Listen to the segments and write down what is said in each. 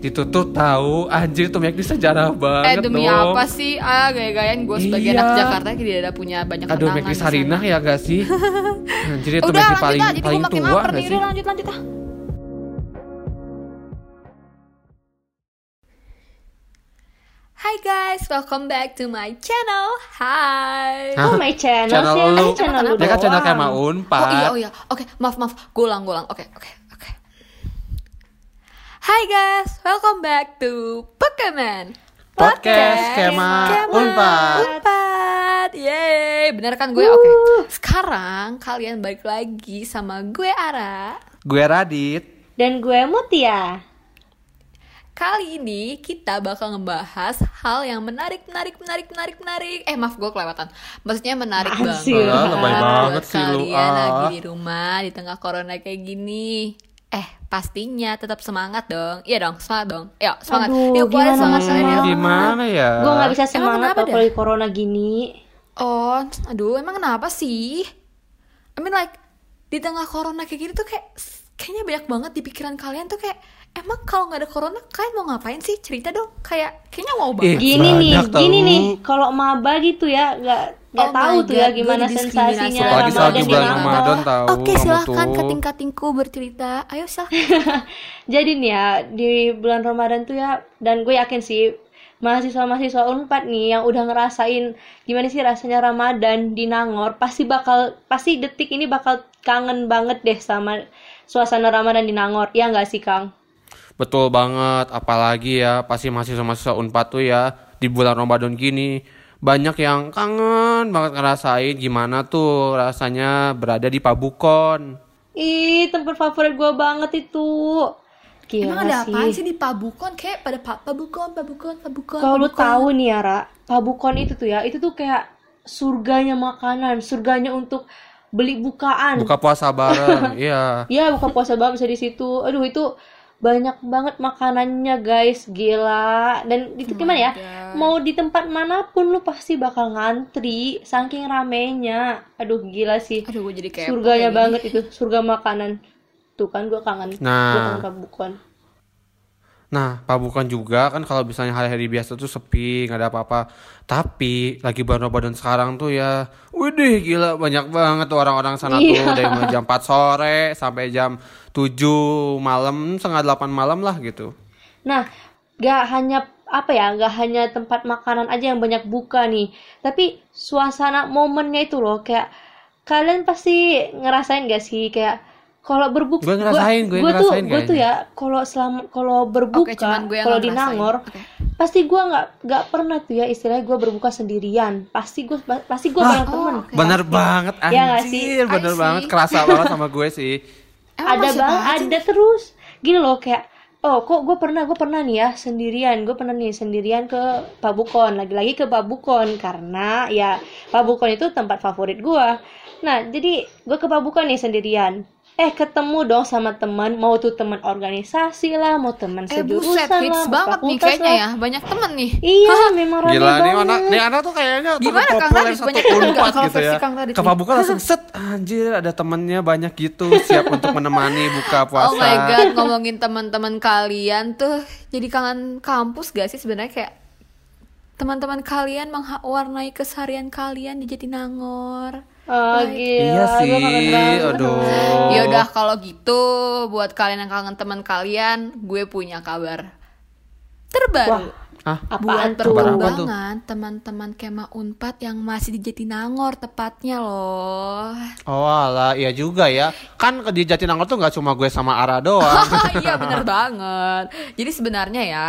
ditutup tahu anjir tuh McD sejarah Eh banget demi dong. apa sih? Ah gaya-gayaan gue sebagai Iya. anak Jakarta tidak ada punya banyak Aduh kenangan McD. Sarinah ya gak sih? Anjir itu Udah McD lanjut paling lah, jadi gue paling makin tua lapar gak nih. sih? Udah lanjut lanjut ah. Hai guys, welcome back to my channel. Hai. Hah? Oh my channel, Channel sih, lu. eh, channel lu Dia kan channel kayak mau unpad. Oh iya, oh iya. Oke, maaf, maaf. Gulang, gulang. Oke, oke, oke. Hai guys, welcome back to Pokemon Podcast Kema Unpad. Unpad. Yeay, bener kan gue? Oke. Sekarang kalian balik lagi sama gue Ara. Gue Radit. Dan gue Mutia. Kali ini kita bakal ngebahas hal yang menarik, menarik, menarik, menarik, menarik. Eh maaf gue kelewatan. Maksudnya menarik Apaan banget. sih? Ah, lebay banget buat sih lu, Kalian ah. lagi di rumah di tengah corona kayak gini. Eh pastinya tetap semangat dong. Iya dong, semangat dong. Yuk semangat. Aduh, Yuk keluarin gimana semangat semangat? yuk. Gimana ya? Gue gak bisa Emang semangat kalau corona gini. Oh, aduh emang kenapa sih? I mean like di tengah corona kayak gini tuh kayak kayaknya banyak banget di pikiran kalian tuh kayak emang kalau nggak ada corona kalian mau ngapain sih? Cerita dong. Kayak kayaknya mau Ih, banget. Gini nih, banyak gini tahu. nih. Kalau maba gitu ya, gak, gak Oh tahu tuh ya gimana sensasinya Apalagi Ramadan di Ramadan. Ramadan tahu Oke silahkan kating-katingku bercerita. Ayo silahkan. Jadi nih ya, di bulan Ramadan tuh ya, dan gue yakin sih mahasiswa-mahasiswa Unpad nih yang udah ngerasain gimana sih rasanya Ramadan di Nangor, pasti bakal pasti detik ini bakal kangen banget deh sama suasana Ramadan di Nangor. Ya nggak sih, Kang? Betul banget, apalagi ya pasti mahasiswa-mahasiswa Unpad tuh ya di bulan Ramadan gini banyak yang kangen banget ngerasain gimana tuh rasanya berada di Pabukon. Ih, tempat favorit gue banget itu. Gila Emang ada sih. apaan sih di Pabukon? Kayak pada pa Pabukon, Pabukon, Pabukon. Kalau lu tahu nih ya, Ra, Pabukon itu tuh ya, itu tuh kayak surganya makanan, surganya untuk beli bukaan. Buka puasa bareng, iya. Ya, buka puasa banget bisa di situ. Aduh, itu banyak banget makanannya, guys. Gila. Dan itu gimana ya? Mau di tempat mana pun lu pasti bakal ngantri saking ramenya. Aduh, gila sih. Aduh gue jadi kayak Surganya banget itu, surga makanan. Tuh kan gue kangen. Nah. Gue kangen. Nah, Pabukon juga kan kalau misalnya hari-hari biasa tuh sepi, nggak ada apa-apa. Tapi lagi Ramadan sekarang tuh ya, widih gila banyak banget tuh orang-orang sana Iya. tuh dari jam 4 sore sampai jam 7 malam, setengah 8 malam lah gitu. Nah, gak hanya apa ya, gak hanya tempat makanan aja yang banyak buka nih, tapi suasana momennya itu loh, kayak kalian pasti ngerasain gak sih kayak kalau berbuka, Gue ngerasain, gue gua tuh, ngerasain gue tuh ya, kalau selama kalau berbuka, gue yang kalau di ngerasain. Nangor, Oke. pasti gue nggak nggak pernah tuh ya istilahnya gue berbuka sendirian, pasti gue pasti gue bareng temen. oke. Bener banget Ya sih? anjir, bener I see. banget kerasa banget sama gue sih. Emang ada bang banget sih? ada terus gini loh kayak oh kok gue pernah gue pernah nih ya sendirian gue pernah nih sendirian ke Pabukon lagi-lagi ke Pabukon karena ya Pabukon itu tempat favorit gue nah jadi gue ke Pabukon nih sendirian eh ketemu dong sama teman mau tuh teman organisasi lah mau teman Eh sejurusan buset, hits lah banget nih kayaknya lah. ya. Banyak temen nih. iya memang rame Gila nih banget anak, nih anak tuh kayaknya Gimana, Kang populer Radit? satu Banyak unpad kalau gitu versi ya. Kang Radit Ke nih? Pabuka langsung set, anjir ada temennya banyak gitu, siap untuk menemani buka puasa. Oh my god, ngomongin teman-teman kalian tuh jadi kangen kampus gak sih sebenarnya kayak teman-teman kalian mengwarnai keseharian kalian di Jatinangor. Oh, gila Iya sih, aduh. Ya udah kalau gitu buat kalian yang kangen teman kalian, gue punya kabar terbaru. Ah, apaan buat perkembangan teman-teman kema Unpad yang masih di Jatinangor tepatnya loh. Oh alah, iya juga ya. Kan di Jatinangor tuh nggak cuma gue sama Ara doang. iya bener banget. Jadi sebenarnya ya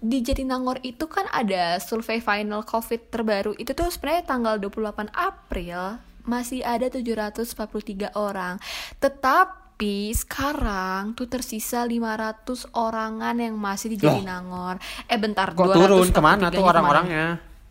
di Jatinangor itu kan ada survei final COVID terbaru itu tuh sebenarnya tanggal 28 April masih ada 743 orang. Tetapi sekarang tuh tersisa 500 orangan yang masih di. Jatinangor. Eh bentar, Kok turun 243-nya ke mana tuh orang-orangnya?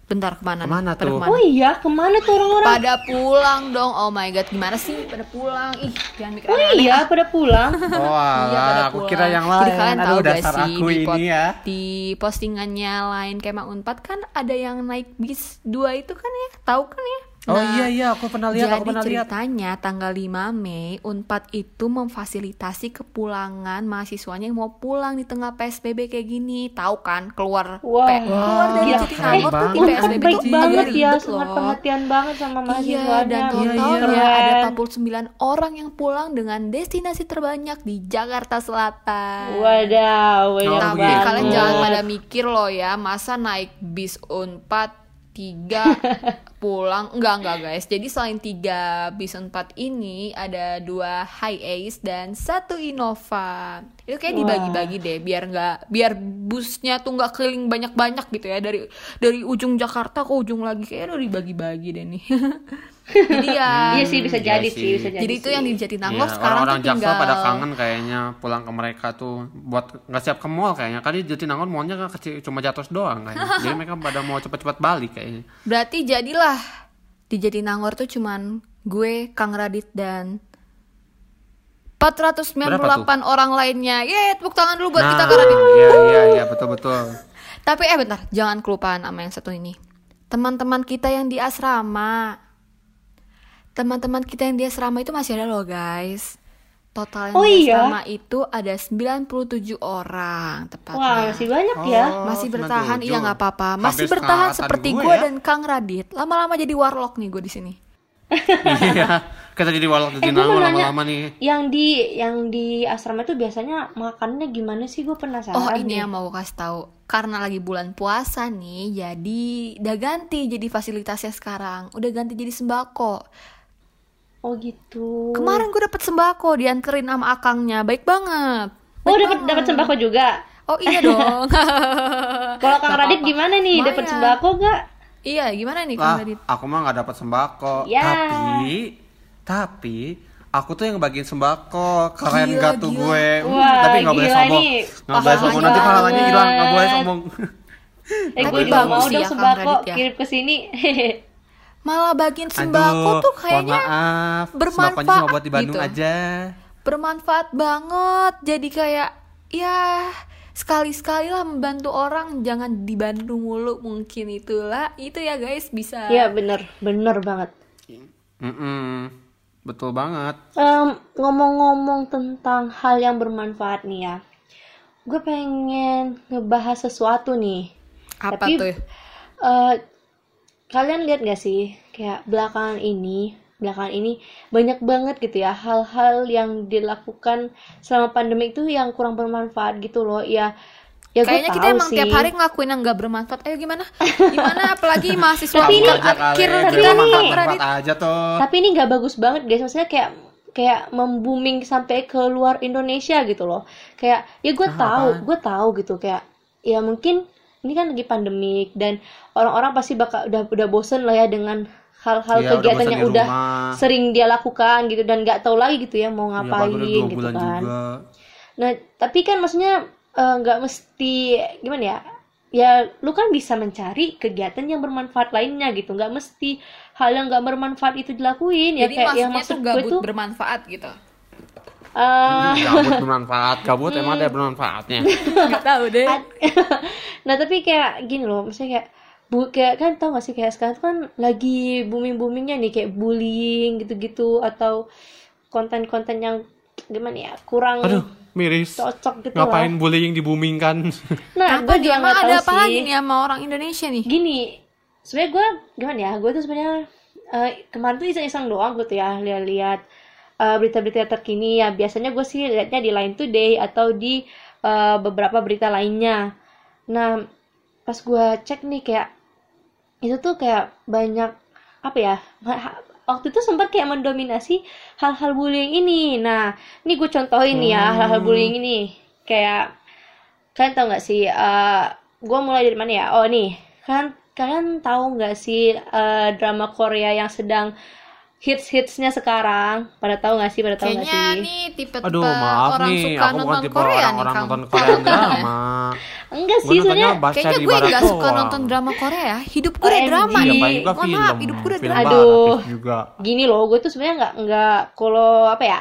Bentar ke mana? Ke mana Pada tuh? ke mana? oh iya ke mana tuh orang-orang Pada pulang dong. Oh my god, gimana sih pada pulang? Ih, jangan mikir oh iya pada pulang Oh Iya, pada alah, aku kira yang lain. Jadi kalian tahu Aduh, gak dasar sih aku di, ini ya. di postingannya lain Kema Unpad kan ada yang naik bis dua itu kan ya, tahu kan ya? Oh Nah, iya iya aku pernah lihat, Jadi aku pernah lihat. ceritanya tanggal 5 Mei Unpad itu memfasilitasi kepulangan mahasiswanya yang mau pulang di tengah PSBB kayak gini. Tahu kan keluar Pe- keluar dari Jatinangor keren tuh di PSBB baik tuh banget agak ya, sangat perhatian banget sama Iya, mahasiswanya. dan Iya, totalnya iya. ada 49 orang yang pulang dengan destinasi terbanyak di Jakarta Selatan. Wadaw, Oh, Tapi kalian jangan pada mikir loh ya, masa naik bis Unpad tiga pulang enggak enggak guys. Jadi selain tiga bis Unpad ini ada dua High Ace dan satu Innova. Itu kayak dibagi-bagi deh biar nggak biar busnya tuh nggak keliling banyak-banyak gitu ya dari dari ujung Jakarta ke ujung lagi kayak udah dibagi-bagi deh nih. Jadi ya Iya sih bisa Iya jadi sih. sih, bisa jadi. jadi itu sih. yang di Jatinangor Iya, sekarang orang-orang tinggal pada kangen kayaknya pulang ke mereka tuh buat nggak siap ke mall kayaknya. Kali Jatinangor mallnya kan kecil cuma jatuh doang kayaknya. Jadi mereka pada mau cepet-cepet balik kayaknya. Berarti jadilah di Jatinangor tuh cuman gue, Kang Radit dan 498 orang lainnya. Yeay, tepuk tangan dulu buat kita Kang Radit. iya iya iya betul betul. Tapi eh bentar, jangan kelupaan sama yang satu ini. Teman-teman kita yang di asrama. Teman-teman kita yang di asrama itu masih ada loh, guys. Total yang Oh, di iya? asrama itu ada 97 orang tepatnya. Wah, masih banyak ya. Oh, masih bertahan 97. iya nggak apa-apa masih setengah bertahan seperti gue ya. dan Kang Radit lama-lama jadi warlock nih gue di sini iya. Kita jadi Eh, Jatinangor mau nanya, lama-lama nih. yang di yang di asrama itu biasanya makannya gimana sih? Gue penasaran. oh ini deh. yang mau gue kasih tahu karena lagi bulan puasa nih jadi udah ganti jadi fasilitasnya sekarang udah ganti jadi sembako Oh gitu. kemarin gue dapet sembako dianterin sama akangnya baik banget Oh dapat dapat sembako juga. oh iya dong Kalau Kang Radit gimana nih? Dapat Lumayan. sembako gak? iya gimana nih Kang Radit aku mah nggak dapat sembako. Ya. Tapi, tapi aku tuh yang bagiin sembako. Keren Gila, gak tuh gila. gue? Hmm, Wah, tapi nggak boleh sombong. nih. Nggak boleh sombong nanti Pahalanya hilang. Nggak boleh sombong. Eh Tapi gue juga mau dong ya, sembako ya. kirim ke sini. malah bagiin sembako Aduh, tuh kayaknya maaf. bermanfaat Sembakonya cuma buat di Bandung gitu. aja. bermanfaat banget jadi kayak ya sekali-sekali lah membantu orang jangan di Bandung mulu mungkin itulah itu ya guys bisa Iya bener, bener banget. Mm-mm. Betul banget. Em, ngomong-ngomong tentang hal yang bermanfaat nih ya, gue pengen ngebahas sesuatu nih. apa Tapi, tuh eh, kalian lihat gak sih, kayak belakangan ini, belakangan ini banyak banget gitu ya hal-hal yang dilakukan selama pandemi itu yang kurang bermanfaat gitu loh. Ya, ya kayaknya kita emang sih. tiap hari ngelakuin yang gak bermanfaat ayo gimana gimana apalagi mahasiswa Tapi ini- akhir tapi kita ini- aja tuh. Tapi ini nggak bagus banget guys, maksudnya kayak kayak membooming sampai ke luar Indonesia gitu loh. Kayak ya gue Ah, tahu, gue tahu gitu kayak ya mungkin ini kan lagi pandemik dan orang-orang pasti bakal udah udah bosen lah ya dengan hal-hal udah kegiatan bosan yang udah rumah. sering dia lakukan gitu dan nggak tahu lagi gitu ya mau Iya, ngapain baru dua gitu bulan kan. juga. Nah, tapi kan maksudnya eh, nggak mesti gimana ya? Ya, lu kan bisa mencari kegiatan yang bermanfaat lainnya gitu. Nggak mesti hal yang nggak bermanfaat itu dilakuin. Ya jadi kayak yang maksudnya maksud tuh gue gabut tuh, bermanfaat gitu eh, Gabut bermanfaat. Gabut emang ada bermanfaatnya. nggak tahu deh nah tapi kayak gini loh, maksudnya kayak bu kayak kan tau gak sih kayak sekarang tuh kan lagi booming boomingnya nih kayak bullying gitu-gitu atau konten-konten yang gimana ya kurang Aduh, miris. cocok gitu Ngapain lah. bullying dibumingkan? Nah, Apa gue nih juga emang nggak ada tahu apa sih. lagi nih sama orang Indonesia nih gini sebenarnya gue gimana ya gue tuh sebenarnya eh, kemarin tuh iseng-iseng doang gitu ya lihat-lihat eh, berita-berita terkini ya biasanya gue sih liatnya di Line Today atau di eh, beberapa berita lainnya. Nah pas gue cek nih kayak itu tuh kayak banyak apa ya waktu itu sempat kayak mendominasi hal-hal bullying ini. Nah ini gue contohin nih ya hal-hal bullying ini. Kayak kalian tahu nggak sih eh gue mulai dari mana ya? Oh nih kan kalian tahu nggak sih eh, drama Korea yang sedang hits hitsnya sekarang pada tahu nggak sih pada tahu nggak Kayaknya sih nih tipe-tipe Aduh, maaf orang nih. suka Aku nonton tipe Korea nih, orang-orang Kang. nonton Korea drama. enggak sih baca Kayaknya gue nggak suka nonton drama Korea. Hidup gue udah OMG. drama Iya, nih. juga Mohon film. maaf, hidup gue udah drama. Aduh. juga. gini loh gue tuh sebenarnya nggak nggak kalau apa ya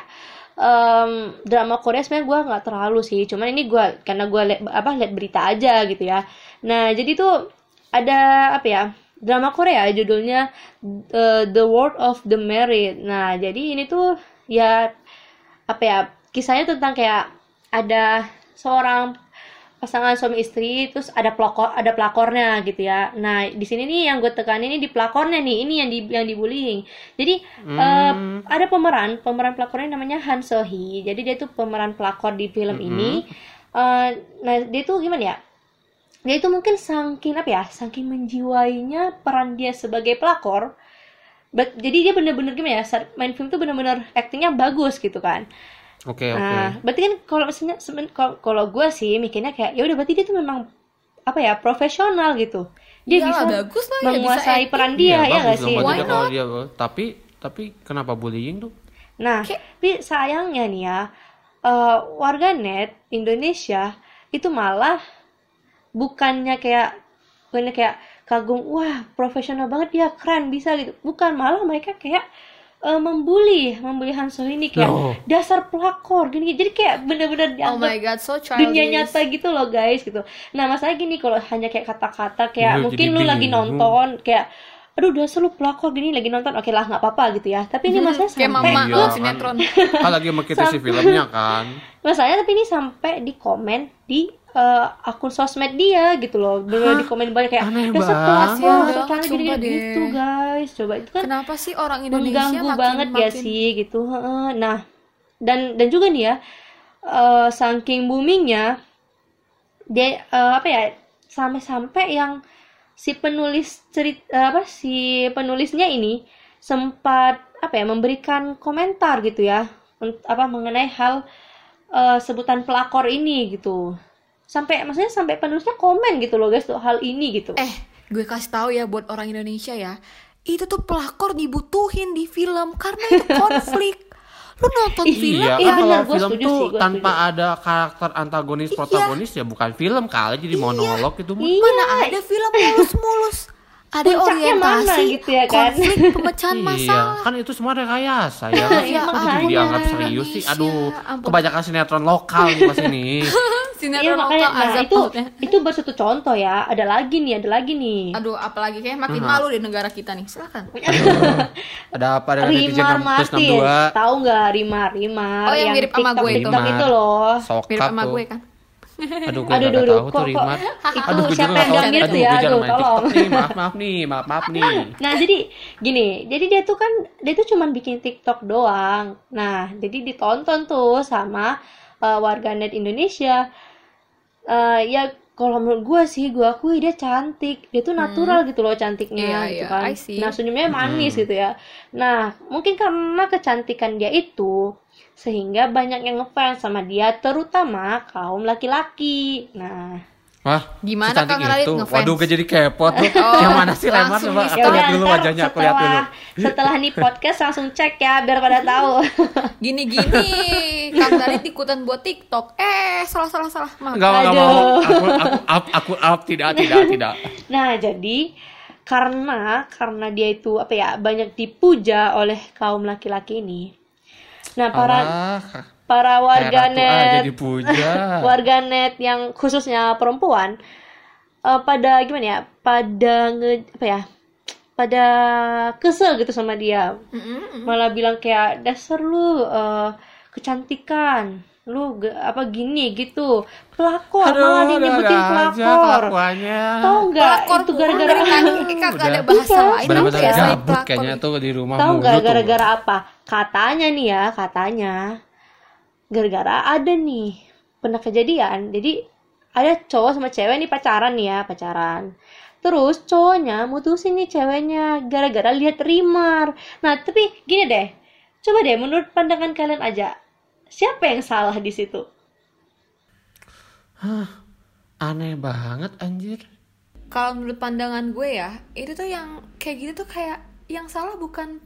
em, drama Korea sebenarnya gue nggak terlalu sih cuman ini gue karena gue apa lihat berita aja gitu ya nah jadi tuh ada apa ya drama Korea judulnya uh, The World of the Married. Nah, jadi ini tuh ya apa ya kisahnya tentang kayak ada seorang pasangan suami istri terus ada pelakor ada pelakornya gitu ya. Nah di sini nih yang gue tekan ini di pelakornya nih ini yang di yang dibullying. Jadi eh, ada pemeran pemeran pelakornya namanya Han So Hee. Jadi dia tuh pemeran pelakor di film ini. Eh, nah dia tuh gimana ya dia itu mungkin saking apa ya saking menjiwainya peran dia sebagai pelakor But- jadi dia bener-bener gimana ya saat main film tuh bener-bener aktingnya bagus gitu kan Oke, oke. Nah, berarti kan kalau misalnya kalau gue sih mikirnya kayak ya udah berarti dia tuh memang apa ya profesional gitu. Dia Iyalah, bisa bagus lah ya, bisa menguasai acting. peran dia ya bagus nggak dong sih? Why dia kalau dia tapi tapi kenapa bullying tuh? Nah, tapi sayangnya nih ya eh, warganet Indonesia itu malah bukannya kayak bukannya kayak kagum wah profesional banget dia keren bisa gitu bukan malah mereka kayak eh, membuli membuli Han So ini kayak Loh. dasar pelakor gini jadi kayak bener-bener Oh dianggap my god, so childish. dunia nyata gitu loh guys gitu. Nah masalahnya gini kalau hanya kayak kata-kata kayak Iya, mungkin lu lagi nonton kayak aduh dasar lu pelakor gini lagi nonton oke lah nggak apa-apa gitu ya. Tapi ini masalahnya Kayak sampai mama Iya, lu kan. sinetron. Kan lagi mengkritisi filmnya kan. masalahnya tapi ini sampai di komen di eh, akun sosmed dia gitu loh. Bener di komen banyak kayak Aneh banget. Kasian banget, ternyata gini gitu guys. Coba itu kan Kenapa sih orang Indonesia mengganggu makin banget ya makin sih gitu. Nah, dan dan juga nih ya eh, saking boomingnya dia eh, apa ya sampai-sampai yang si penulis cerita apa si penulisnya ini sempat apa ya memberikan komentar gitu ya apa mengenai hal eh, sebutan pelakor ini gitu sampai maksudnya sampai penulisnya komen gitu loh guys tuh hal ini gitu Eh, gue kasih tahu ya buat orang Indonesia ya. Itu tuh pelakor dibutuhin di film karena itu konflik. Lu nonton film Iya, Iya, kan benar, kalau gua film setuju tuh sih, tanpa setuju. ada karakter antagonis Iya. protagonis ya bukan film kali jadi monolog itu. Iya. mana ada film mulus-mulus. Ada Puncaknya orientasi, mana gitu ya kan? konflik, pemecahan Iya, masalah. kan itu semua rekayasa ya. Iya, Kok jadi makanya. dianggap serius sih? Aduh, ampun. kebanyakan sinetron lokal nih pas ini. Sinetron Iya makanya lokal nah azab itu maksudnya. itu baru satu contoh ya. Ada lagi nih, ada lagi nih. Aduh, apalagi kayak makin Hmm. malu di negara kita nih. Silakan. Ada apa dengan netizen Rimar Martin, 662? tahu nggak Rimar Rimar Oh, yang mirip sama gue itu. TikTok itu loh. Sokap Mirip sama tuh. gue kan. Aduh, gue Aduh, nggak aduh, tahu kok- tuh kok- Rimar. itu Aduh, gue siapa yang bilang gitu Aduh, ya? Aduh, tolong. TikTok nih. Maaf, maaf nih. Maaf, maaf nih. Nah jadi gini, jadi dia tuh kan dia tuh cuman bikin TikTok doang. Nah jadi ditonton tuh sama uh, warganet Indonesia. Eh, ya kalau menurut gue sih, gue akui dia cantik. Dia tuh natural gitu loh cantiknya Iya, gitu iya, kan. I see. Nah senyumnya manis gitu ya. Nah mungkin karena kecantikan dia itu sehingga banyak yang ngefans sama dia, terutama kaum laki-laki. Nah Wah, Gimana Kang Radit itu. ngefans? Waduh, gue jadi kepo tuh. Oh, yang mana sih lemar coba? Aku ya lihat dulu wajahnya, aku lihat dulu. setelah setelah nih podcast langsung cek ya biar pada tahu. Gini-gini, Kang Dalit ikutan buat TikTok. Eh, salah salah salah. Maaf. Enggak, enggak Aduh. mau. Aku aku up, aku up tidak, tidak, tidak. Nah, jadi karena karena dia itu apa ya banyak dipuja oleh kaum laki-laki ini. Nah, para Alah, para warganet warganet yang khususnya perempuan eh, pada gimana ya? Pada nge apa ya? Pada kesel gitu sama dia. Mm-mm. Malah bilang kayak dasar lu eh, kecantikan. Lu ge- apa gini gitu. Pelakor malah dia nyebutin ada aja pelakor. Tahu nggak itu gara-gara tadi kagak ada bahasa lain apa ya gabut pelakor. kayaknya tuh di rumah Tahu mulu nggak gara-gara apa? Katanya nih ya, katanya gara-gara ada nih pernah kejadian. Jadi ada cowok sama cewek nih pacaran nih ya, pacaran. Terus cowoknya mutusin nih ceweknya gara-gara lihat Rimar. Nah, tapi gini deh. Coba deh menurut pandangan kalian aja. Siapa yang salah di situ? Aneh banget anjir. Kalau menurut pandangan gue ya, itu tuh yang kayak gitu tuh kayak yang salah bukan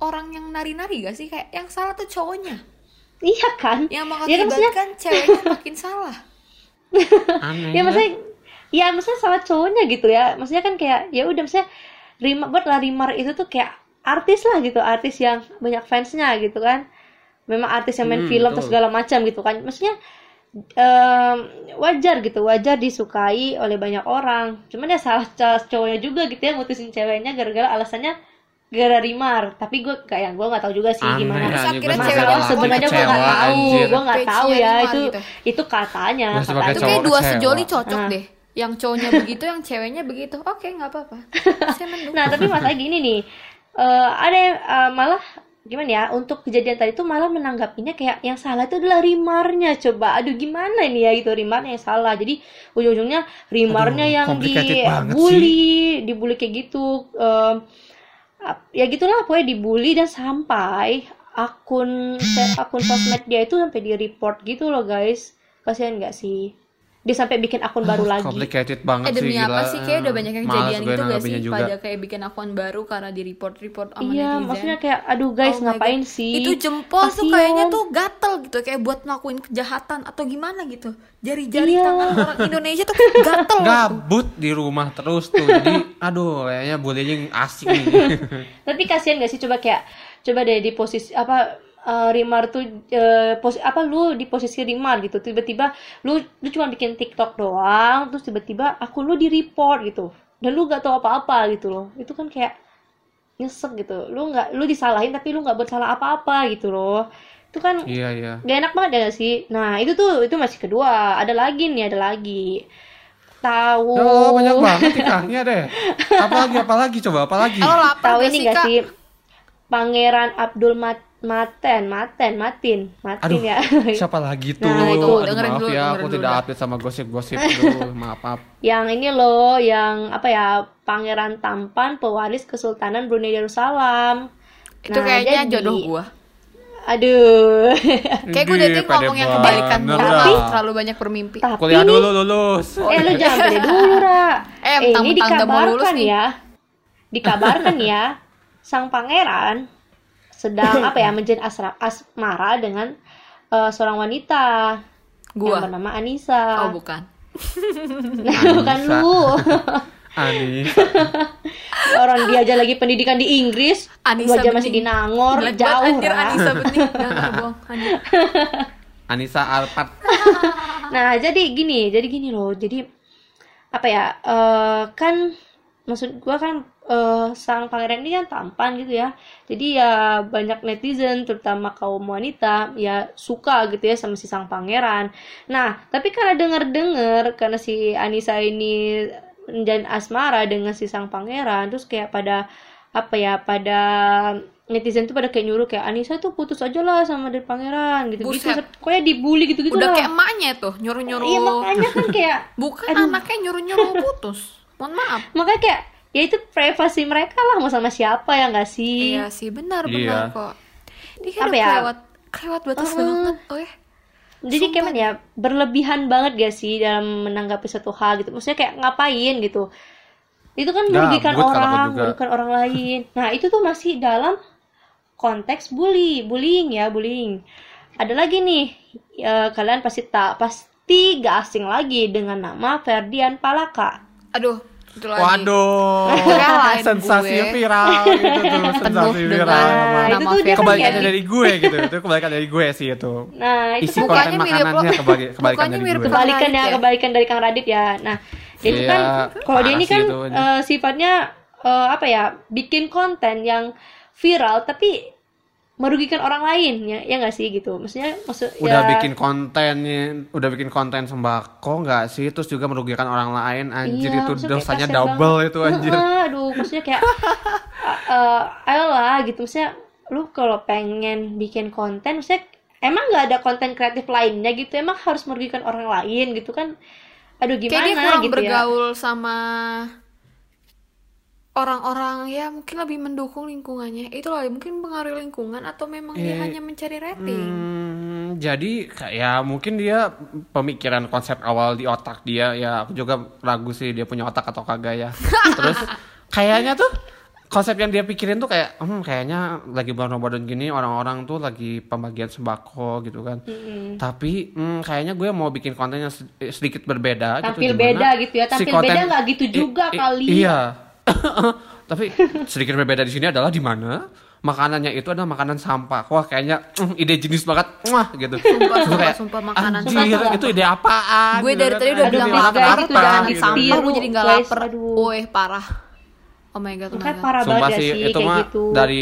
orang yang nari-nari gak sih? Kayak yang salah tuh cowoknya. Iya kan? Yang Ya, maksudnya- mengakibatkan ceweknya makin salah. Aneh. ya maksudnya ya maksudnya salah cowoknya gitu ya maksudnya kan kayak ya udah maksudnya Rimar buat lah Rimar itu tuh kayak artis lah gitu artis yang banyak fansnya gitu kan memang artis yang main Hmm, film atau segala macam gitu kan maksudnya em, wajar gitu wajar disukai oleh banyak orang cuman ya salah salah cowoknya juga gitu ya mutusin ceweknya gara-gara alasannya gara rimar tapi gue kayak gue nggak tahu juga sih Aneh, gimana Terus akhirnya cewek sebenarnya gue nggak tahu gue nggak tahu ya itu gitu. itu katanya katanya. Itu kayak dua kecewa. sejoli cocok Ah. deh. Yang cowoknya begitu, yang ceweknya begitu. Oke, nggak apa-apa. Nah, tapi masalah gini nih. eh, ada yang eh, malah gimana ya untuk kejadian tadi itu malah menanggapinya kayak yang salah itu adalah rimarnya coba aduh gimana ini ya gitu rimarnya yang salah jadi ujung-ujungnya rimarnya Aduh, yang dibully dibully kayak gitu ap- ya gitulah pokoknya dibully dan sampai akun akun sosmed dia itu sampai di report gitu loh guys. Kasihan nggak sih dia sampai bikin akun baru lagi Complicated banget Eh demi sih apa gila. sih? Kayak udah banyak yang kejadian gitu gak sih? juga. Pada kayak bikin akun baru karena di report-report sama iya netizen. maksudnya kayak aduh guys Oh ngapain God. sih Itu jempol tuh Kasian. kayaknya tuh gatel gitu Kayak buat ngelakuin kejahatan atau gimana gitu Jari-jari Iya. tangan orang Indonesia tuh gatel gabut di rumah terus tuh jadi aduh kayaknya bullying asik nih Tapi kasihan gak sih coba kayak coba deh di posisi apa eh, Rimar tuh eh, posi, apa lu di posisi Rimar gitu. Tiba-tiba lu lu cuma bikin TikTok doang terus tiba-tiba aku lu di report gitu. Dan lu gak tahu apa-apa gitu loh. Itu kan kayak nyesek gitu. Lu nggak lu disalahin tapi lu nggak bersalah apa-apa gitu loh. Itu kan iya iya. gak enak banget ya gak sih? Nah itu tuh itu masih kedua. Ada lagi nih ada lagi. Tahu. Oh, banyak banget ikannya deh. Apalagi apalagi? Coba apalagi. Lapar tahu ini gak sih? Pangeran Abdul Mat Maten Maten Matin Matin Aduh, ya siapa lagi tuh? Nah, itu, Aduh, dengerin maaf dulu, ya, aku dulu tidak dah. update sama gosip-gosip dulu. maaf, maaf. yang ini loh yang apa ya Pangeran tampan pewaris Kesultanan Brunei Darussalam Itu Nah, kayaknya jadi- jodoh gua aduh Kayak gue dari pede ngomong yang kebalikan mulu Tapi-. Terlalu banyak bermimpi tapi Kuliah dulu lulus. eh lu jangan beli dulu Ra Eh, ini udah mau lulus dikabarkan ya dikabarkan ya sang pangeran sedang apa ya menjalin asra asmara dengan eh, seorang wanita Gua yang bernama Anissa Oh bukan Nah, bukan Anissa. lu. Ani. Orang dia aja lagi pendidikan di Inggris, Anissa aja masih di. Nangor, banget, jauh. anjir Ra. Anissa bening Jangan bohong anjir. Anissa Alpat. Nah, jadi gini, jadi gini loh. Jadi apa ya? eh, kan maksud gua kan eh, sang pangeran ini kan tampan gitu ya. Jadi ya banyak netizen terutama kaum wanita ya suka gitu ya sama si sang pangeran. Nah, tapi karena denger-denger karena si Anissa ini dan asmara dengan si sang pangeran terus kayak pada apa ya pada netizen tuh pada kayak nyuruh kayak Anissa tuh putus aja lah sama dari pangeran gitu gitu pokoknya dibully gitu gitu Udah lah kayak emaknya tuh Nyuruh-nyuruh Iya makanya kan kayak Bukan Aduh. anaknya nyuruh-nyuruh putus Mohon maaf makanya kayak ya itu privasi mereka lah mau sama siapa ya nggak sih? Iya sih benar Iya. benar kok Ini kan ya? kelewat Kelewat batas Uh, banget Oh ya Jadi kayak mana ya berlebihan banget gak sih dalam menanggapi satu hal gitu. Maksudnya kayak ngapain gitu. Itu kan Gabut merugikan aku orang, merugikan orang lain. Nah itu tuh masih dalam konteks bully, bullying ya, bullying. Ada lagi nih, ya, kalian pasti tak pasti gak asing lagi dengan nama Ferdian Palaka. Aduh itu lagi Waduh. Sensasi gue. viral gitu tuh, sensasi dengan viral. Nah, itu nama tuh dia kan Kebalikannya kayak- dari gue gitu. Itu kebalikan dari gue sih itu. Nah itu Isi konten mirip makanannya lo. kebagi, kebalikan dari mirip gue. Kebalikan ya, kebalikan dari Kang Radit ya. Nah, dia itu Iya, kan kalau dia ini kan eh, sifatnya eh, apa ya, bikin konten yang viral tapi merugikan orang lain ya, ya nggak sih gitu. Maksudnya maksud udah ya, bikin kontennya udah bikin konten sembako nggak sih terus juga merugikan orang lain anjir iya, itu dosanya double banget. itu anjir aduh, maksudnya kayak eh ayolah gitu. Maksudnya lu kalau pengen bikin konten, maksudnya emang nggak ada konten kreatif lainnya gitu. Emang harus merugikan orang lain gitu kan? Aduh gimana Kayak dia kurang gitu ya. bergaul sama orang-orang ya mungkin lebih mendukung lingkungannya. Itu loh mungkin pengaruh lingkungan atau memang dia Eh, hanya mencari rating? Hmm, jadi kayak ya mungkin dia pemikiran konsep awal di otak dia ya aku juga ragu sih dia punya otak atau kagak ya. Terus kayaknya tuh konsep yang dia pikirin tuh kayak hmm kayaknya lagi bulan Ramadan gini orang-orang tuh lagi pembagian sembako gitu kan. Tapi hmm, kayaknya gue mau bikin konten yang sed- sedikit berbeda gitu Tampil di mana beda gitu ya, tampil beda nggak gitu juga i- kali. iya tapi sedikit berbeda di sini adalah di mana makanannya itu adalah makanan sampah. Wah kayaknya mm, ide jenis banget, Mwah, gitu. Sumpah, sumpah, kayak, sumpah, makanan anjir, sampah. itu ide apaan? gue dari tadi udah Aduh, bilang makan apa? itu jangan makan gitu. sampah gue jadi nggak lapar woi parah oh my god Kan parah Sumpah banget sih, sih itu mah gitu. dari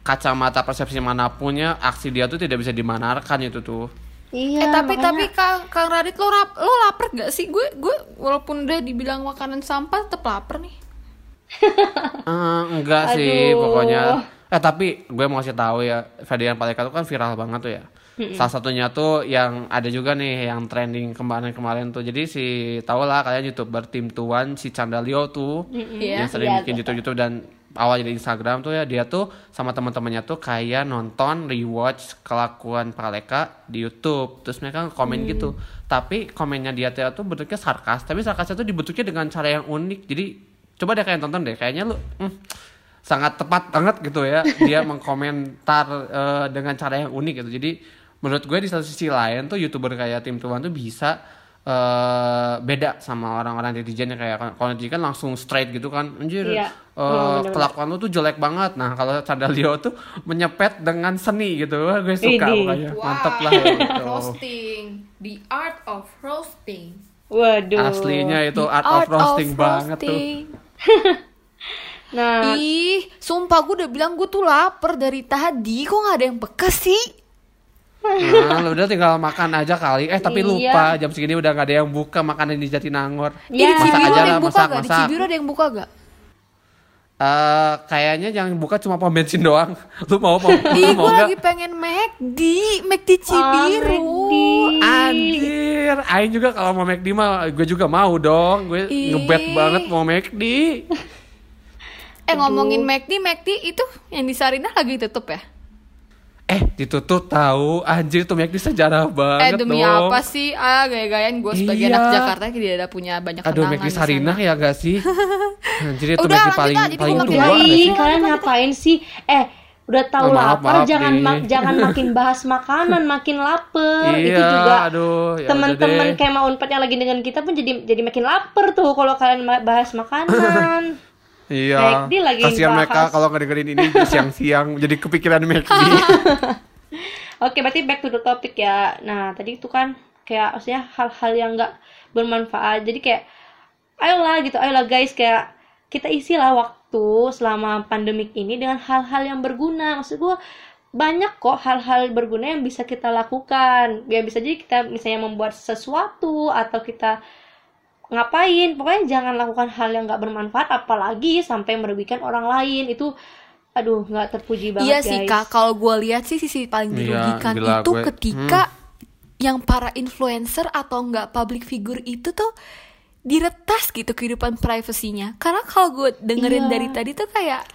kacamata persepsi manapunnya aksi dia tuh tidak bisa dimanarkan itu tuh. Iya, eh tapi makanya- tapi kang kang Radit lo rap, lo lapar gak sih gue gue walaupun udah dibilang makanan sampah tetap lapar nih Eh, enggak sih Aduh. pokoknya. Eh tapi gue mau kasih tahu ya, Ferdian Paleka tuh kan viral banget tuh ya. Salah satunya tuh yang ada juga nih yang trending kemarin-kemarin tuh. Jadi si tau lah kalian youtuber tim tuan si Candalio tuh Iya. yang sering Iya, bikin betul. YouTube YouTube dan awal jadi Instagram tuh ya dia tuh sama teman-temannya tuh kayak nonton rewatch kelakuan Paleka di YouTube. Terus mereka komen gitu. Tapi komennya dia tuh bentuknya sarkas, tapi sarkasnya tuh dibentuknya dengan cara yang unik. Jadi coba deh kalian tonton deh kayaknya lu hmm, sangat tepat banget gitu ya dia mengkomentar eh, dengan cara yang unik gitu jadi menurut gue di satu sisi lain tuh youtuber kayak tim tuan tuh bisa eh, beda sama orang-orang netizen yang kayak kalau netizen kan langsung straight gitu kan anjir Iya. eh, Oh, bener-bener. kelakuan lu tuh jelek banget nah kalau Candalio tuh menyepet dengan seni gitu Wah, gue suka Ini. pokoknya mantep lah ya, gitu. roasting the art of roasting Waduh. aslinya itu The art, of roasting banget tuh roasting. Nah, Ih, sumpah gue udah bilang gue tuh lapar dari tadi. Kok gak ada yang bekas sih? Nah, lu udah tinggal makan aja kali. Eh, tapi Iya. lupa jam segini udah gak ada yang buka makanan di Jatinangor. Ya. Masak aja lah, yang buka masak, gak? Di masak. Cibiru ada yang buka gak? Eh, kayaknya yang buka cuma pom bensin doang. Lu mau mau Ih, gue lagi pengen McD, McD Cibiru. McD. Anjir, Aing juga kalau mau McD mah gue juga mau dong. Gue ngebet banget mau McD. Eh ngomongin McD, McD itu yang di Sarinah lagi tutup ya? Eh, ditutup tahu. Anjir tuh McD sejarah Eh banget demi dong. apa sih? Ah gaya-gayaan gue sebagai Iya. anak Jakarta tidak ada punya banyak Aduh, kenangan McD. Sarinah ya gak sih? Anjir itu Udah, McD paling jadi paling tua kalian ngapain sih? Eh, udah tahu Oh, maaf, lapar maaf jangan ma- jangan makin bahas makanan, makin lapar. itu Iya, juga aduh, ya teman-teman kayak mau unpad yang lagi dengan kita pun jadi jadi makin lapar tuh kalau kalian bahas makanan. Iya. McD lagi Kasihan mereka kalau ngedengerin ini siang-siang jadi kepikiran McD. Oke, berarti back to the topic ya. Nah, tadi itu kan kayak maksudnya hal-hal yang nggak bermanfaat. Jadi kayak ayolah gitu, ayolah guys kayak kita isilah waktu selama pandemik ini dengan hal-hal yang berguna. Maksud gua banyak kok hal-hal berguna yang bisa kita lakukan. Ya bisa jadi kita misalnya membuat sesuatu atau kita ngapain. Pokoknya jangan lakukan hal yang nggak bermanfaat apalagi sampai merugikan orang lain. Itu aduh nggak terpuji banget Iya guys. sih kak, kalau gue lihat sih sisi paling Iya, dirugikan gila, itu gue- hmm. ketika yang para influencer atau enggak public figure itu tuh diretas gitu kehidupan privasinya. Karena kalau gue Iya. dengerin dari tadi tuh kayak,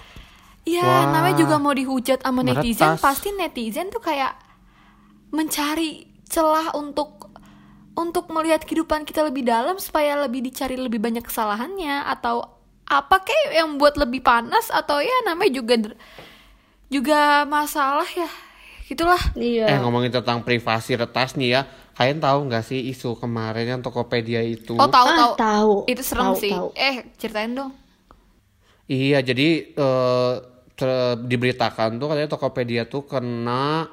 ya Wah, namanya juga mau dihujat sama netizen, meretas. pasti netizen tuh kayak mencari celah untuk untuk melihat kehidupan kita lebih dalam supaya lebih dicari lebih banyak kesalahannya atau apa kayak yang buat lebih panas atau ya namanya juga juga masalah ya gitulah Iya. Eh ngomongin tentang privasi retas nih ya, kalian tahu nggak sih isu kemarin yang Tokopedia itu? oh tahu Ah, tahu tahu. itu serem Tahu, sih tahu. eh ceritain dong Iya, jadi eh, ter- diberitakan tuh katanya Tokopedia tuh kena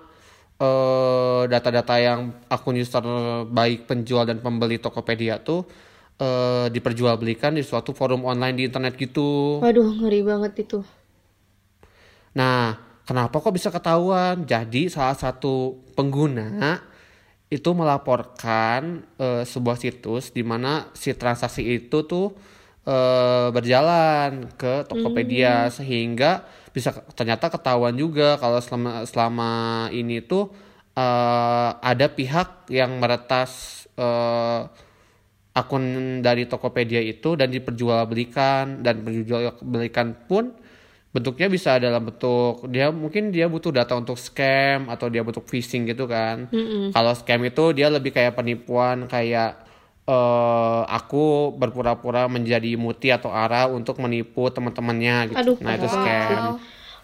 eh, data-data yang akun user baik penjual dan pembeli Tokopedia tuh eh, diperjualbelikan di suatu forum online di internet gitu. Waduh, ngeri banget itu. Nah, kenapa kok bisa ketahuan? Jadi salah satu pengguna itu melaporkan eh, sebuah situs di mana si transaksi itu tuh eh, berjalan ke Tokopedia sehingga bisa ternyata ketahuan juga kalau selama selama ini tuh eh, ada pihak yang meretas eh, akun dari Tokopedia itu dan diperjualbelikan dan diperjualbelikan pun bentuknya bisa dalam bentuk dia mungkin dia butuh data untuk scam atau dia butuh phishing gitu kan. Kalau scam itu dia lebih kayak penipuan kayak eh aku berpura-pura menjadi muti atau ara untuk menipu teman-temannya gitu. Aduh, nah itu scam.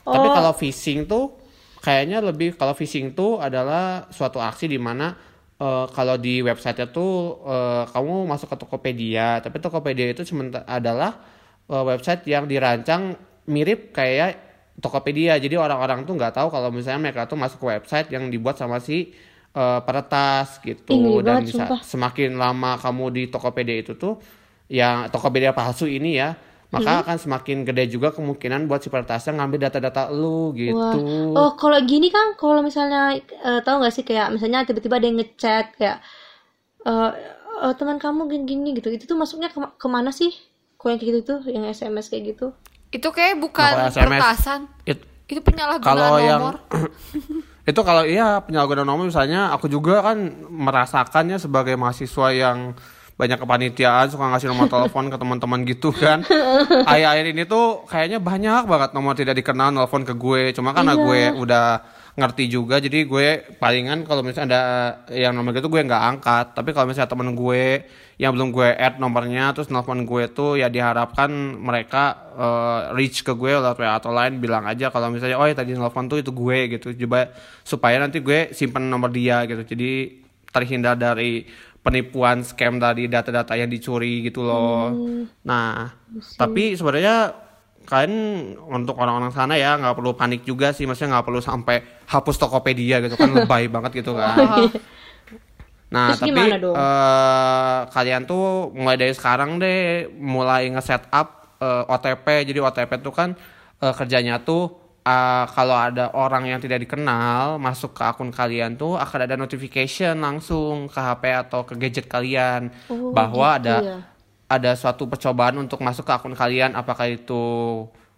Oh. Tapi kalau phishing tuh kayaknya lebih kalau phishing tuh adalah suatu aksi di mana eh, kalau di website tuh eh, kamu masuk ke Tokopedia, tapi Tokopedia itu sementara adalah eh, website yang dirancang mirip kayak Tokopedia. Jadi orang-orang tuh nggak tahu kalau misalnya mereka tuh masuk ke website yang dibuat sama si eh, peretas gitu dan banget, bisa sumpah. semakin lama kamu di Tokopedia itu tuh yang Tokopedia palsu ini ya maka Hmm. akan semakin gede juga kemungkinan buat si peretasnya ngambil data-data lu gitu. Wah. Oh, kalau gini kan, kalau misalnya eh, tahu nggak sih kayak misalnya tiba-tiba ada yang ngechat kayak eh eh, teman kamu gini-gini gitu. Itu tuh masuknya ke ke mana sih? Kok yang kayak gitu tuh, yang SMS kayak gitu? Itu kayak bukan Nah, SMS peretasan. It- Itu penyalahgunaan kalau yang nomor. itu kalau iya penyalahgunaan nomor misalnya aku juga kan merasakannya sebagai mahasiswa yang banyak kepanitiaan suka ngasih nomor telepon ke teman-teman gitu kan. Akhir-akhir ini tuh kayaknya banyak banget nomor tidak dikenal nelfon ke gue. Cuma karena gue udah ngerti juga. Jadi gue palingan kalau misalnya ada yang nomor gitu gue nggak angkat. Tapi kalau misalnya temen gue yang belum gue add nomornya terus nelfon gue tuh ya diharapkan mereka eh, reach ke gue lewat WA atau lain bilang aja kalau misalnya oh ya tadi nelfon tuh itu gue gitu. Coba supaya nanti gue simpen nomor dia gitu. Jadi terhindar dari penipuan scam dari data-data yang dicuri gitu loh. Nah tapi sebenarnya kalian untuk orang-orang sana ya nggak perlu panik juga sih maksudnya nggak perlu sampai hapus Tokopedia gitu kan lebay banget gitu kan. Nah, Terus tapi eh, kalian tuh mulai dari sekarang deh mulai nge-set up eh, OTP. Jadi OTP tuh kan eh, kerjanya tuh eh, kalau ada orang yang tidak dikenal masuk ke akun kalian tuh akan ada notification langsung ke HP atau ke gadget kalian. Oh, bahwa gitu ada ya. Ada suatu percobaan untuk masuk ke akun kalian apakah itu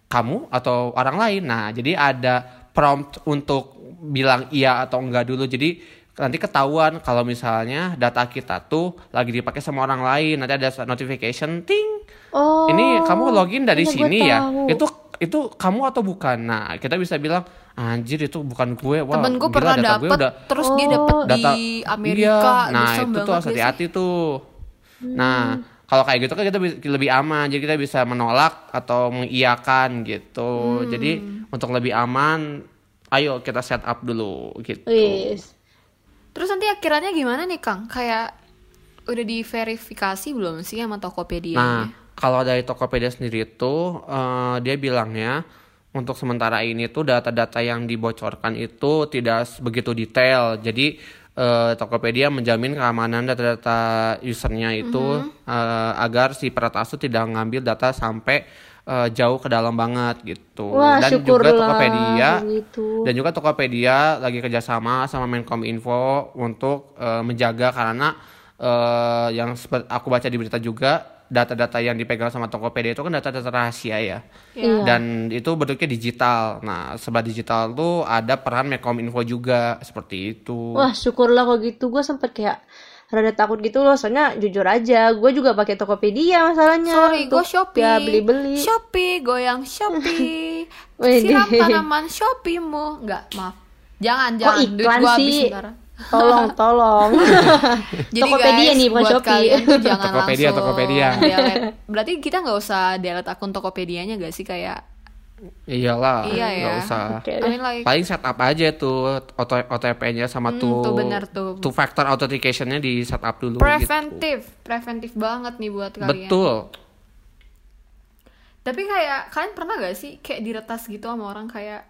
kamu atau orang lain. Nah, jadi ada prompt untuk bilang iya atau enggak dulu. Jadi nanti ketahuan kalau misalnya data kita tuh lagi dipakai sama orang lain. Nanti ada notification ting. Oh. Ini kamu login dari iya, sini ya. tahu. Itu itu kamu atau bukan? Nah, kita bisa bilang anjir itu bukan gue. Wah, Temen gue pernah data gue dapet, udah terus dia Oh. dapet data di Amerika. Iya. Nah, itu tuh harus hati-hati tuh. Nah, kalau kayak gitu kan kita bi- lebih aman. Jadi kita bisa menolak atau mengiyakan gitu. Hmm. Jadi untuk lebih aman, ayo kita set up dulu gitu. Terus nanti akhirannya gimana nih Kang? Kayak udah diverifikasi belum sih sama Tokopedia? Nah, kalau dari Tokopedia sendiri itu eh, dia bilangnya untuk sementara ini tuh data-data yang dibocorkan itu tidak begitu detail. Jadi eh, Tokopedia menjamin keamanan data-data usernya itu eh, agar si peretas itu tidak mengambil data sampai eh, jauh ke dalam banget gitu. Wah, dan juga Tokopedia begitu. dan juga Tokopedia lagi kerjasama sama Menkominfo untuk eh, menjaga karena eh, yang seperti aku baca di berita juga data-data yang dipegang sama Tokopedia itu kan data-data rahasia ya. Iya. Dan itu bentuknya digital. Nah, sebelah digital tuh ada peran Menkominfo juga seperti itu. Wah, syukurlah kalau gitu. Gue sempet kayak rada takut gitu loh. Soalnya jujur aja, gue juga pakai Tokopedia masalahnya. Sorry, gue Shopee. Ya beli-beli. Shopee, goyang Shopee. Wih, Siram tanaman Shopee-mu. Enggak, maaf. Jangan, Kok jangan. Duit iklan gua habis sih? sebentar. Tolong, tolong. Jadi Tokopedia guys, nih, bukan buat Shopee. kalian tuh jangan Tokopedia, langsung Tokopedia. delete. Berarti kita nggak usah delete akun Tokopedianya gak sih kayak Iyalah, Iya nggak ya. usah. Oke I mean like Paling setup aja tuh OT- OTP-nya sama Hmm, tuh tuh benar tuh. two factor authentication-nya di setup dulu gitu. preventif, preventif banget nih buat kalian. Betul. Tapi kayak kalian pernah gak sih kayak diretas gitu sama orang kayak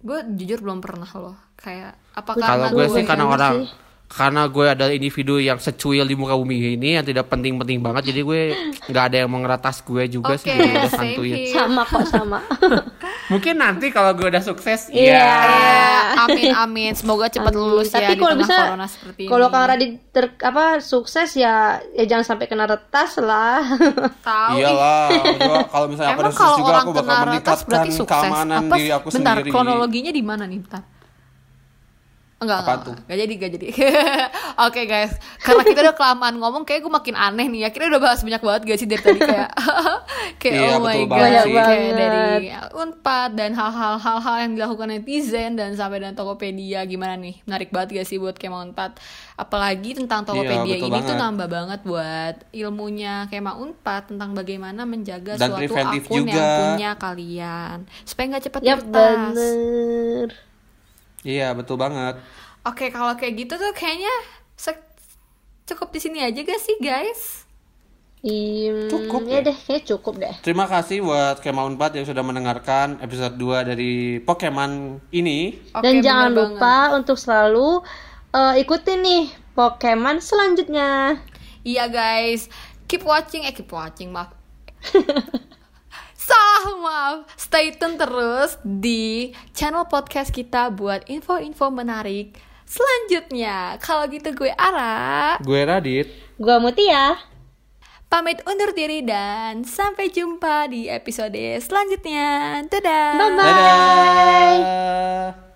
gue jujur belum pernah loh kayak apa Gua karena Kalau gue sih karena orang sih. karena gue adalah individu yang secuil di muka bumi ini yang tidak penting-penting banget jadi gue nggak ada yang mengeretas gue juga Oke, sih gue udah santuin. sama kok sama. Mungkin nanti kalau gue udah sukses Iya. ya. Ya, amin amin semoga cepat Amin. lulus ya Tapi di kalau tengah bisa, corona seperti ini. kalau Kang Radit ter, apa sukses ya, ya jangan sampai kena retas lah. tahu. Iyalah, gua kalau misalnya aku sukses kalau juga orang aku bakal kena retas meningkatkan berarti sukses. keamanan Apa? diri aku bentar, sendiri. kronologinya di mana nih, bentar. Enggak, Apaan enggak, tuh? enggak jadi, enggak jadi. Oke guys, karena kita udah kelamaan ngomong, kayak gue makin aneh nih. Akhirnya udah bahas banyak banget gak sih dari tadi kayak, kayak Iya, oh my god, banget sih. kayak Banget. dari unpad dan hal-hal hal-hal yang dilakukan netizen dan sampai dan Tokopedia gimana nih? Menarik banget gak sih buat kayak unpad? Apalagi tentang Tokopedia betul ini tuh banget. nambah banget buat ilmunya kayak unpad tentang bagaimana menjaga Dan suatu akun yang juga. punya kalian supaya nggak cepat ya bener. Iya, betul banget. Oke, kalau kayak gitu tuh kayaknya cukup di sini aja gak sih, guys? Im, Cukup ya ya? deh, kayak cukup deh. Terima kasih buat Kema Unpad yang sudah mendengarkan episode 2 dari Pokemon ini. Oke, Dan jangan banget. lupa untuk selalu eh, ikutin nih Pokemon selanjutnya. Iya guys, keep watching, eh keep watching maaf. Salah maaf. Stay tune terus di channel podcast kita buat info-info menarik selanjutnya. Kalau gitu gue Ara, Gue Radit. Gua Mutia. pamit undur diri dan sampai jumpa di episode selanjutnya. Dadah. Bye bye. Dadah.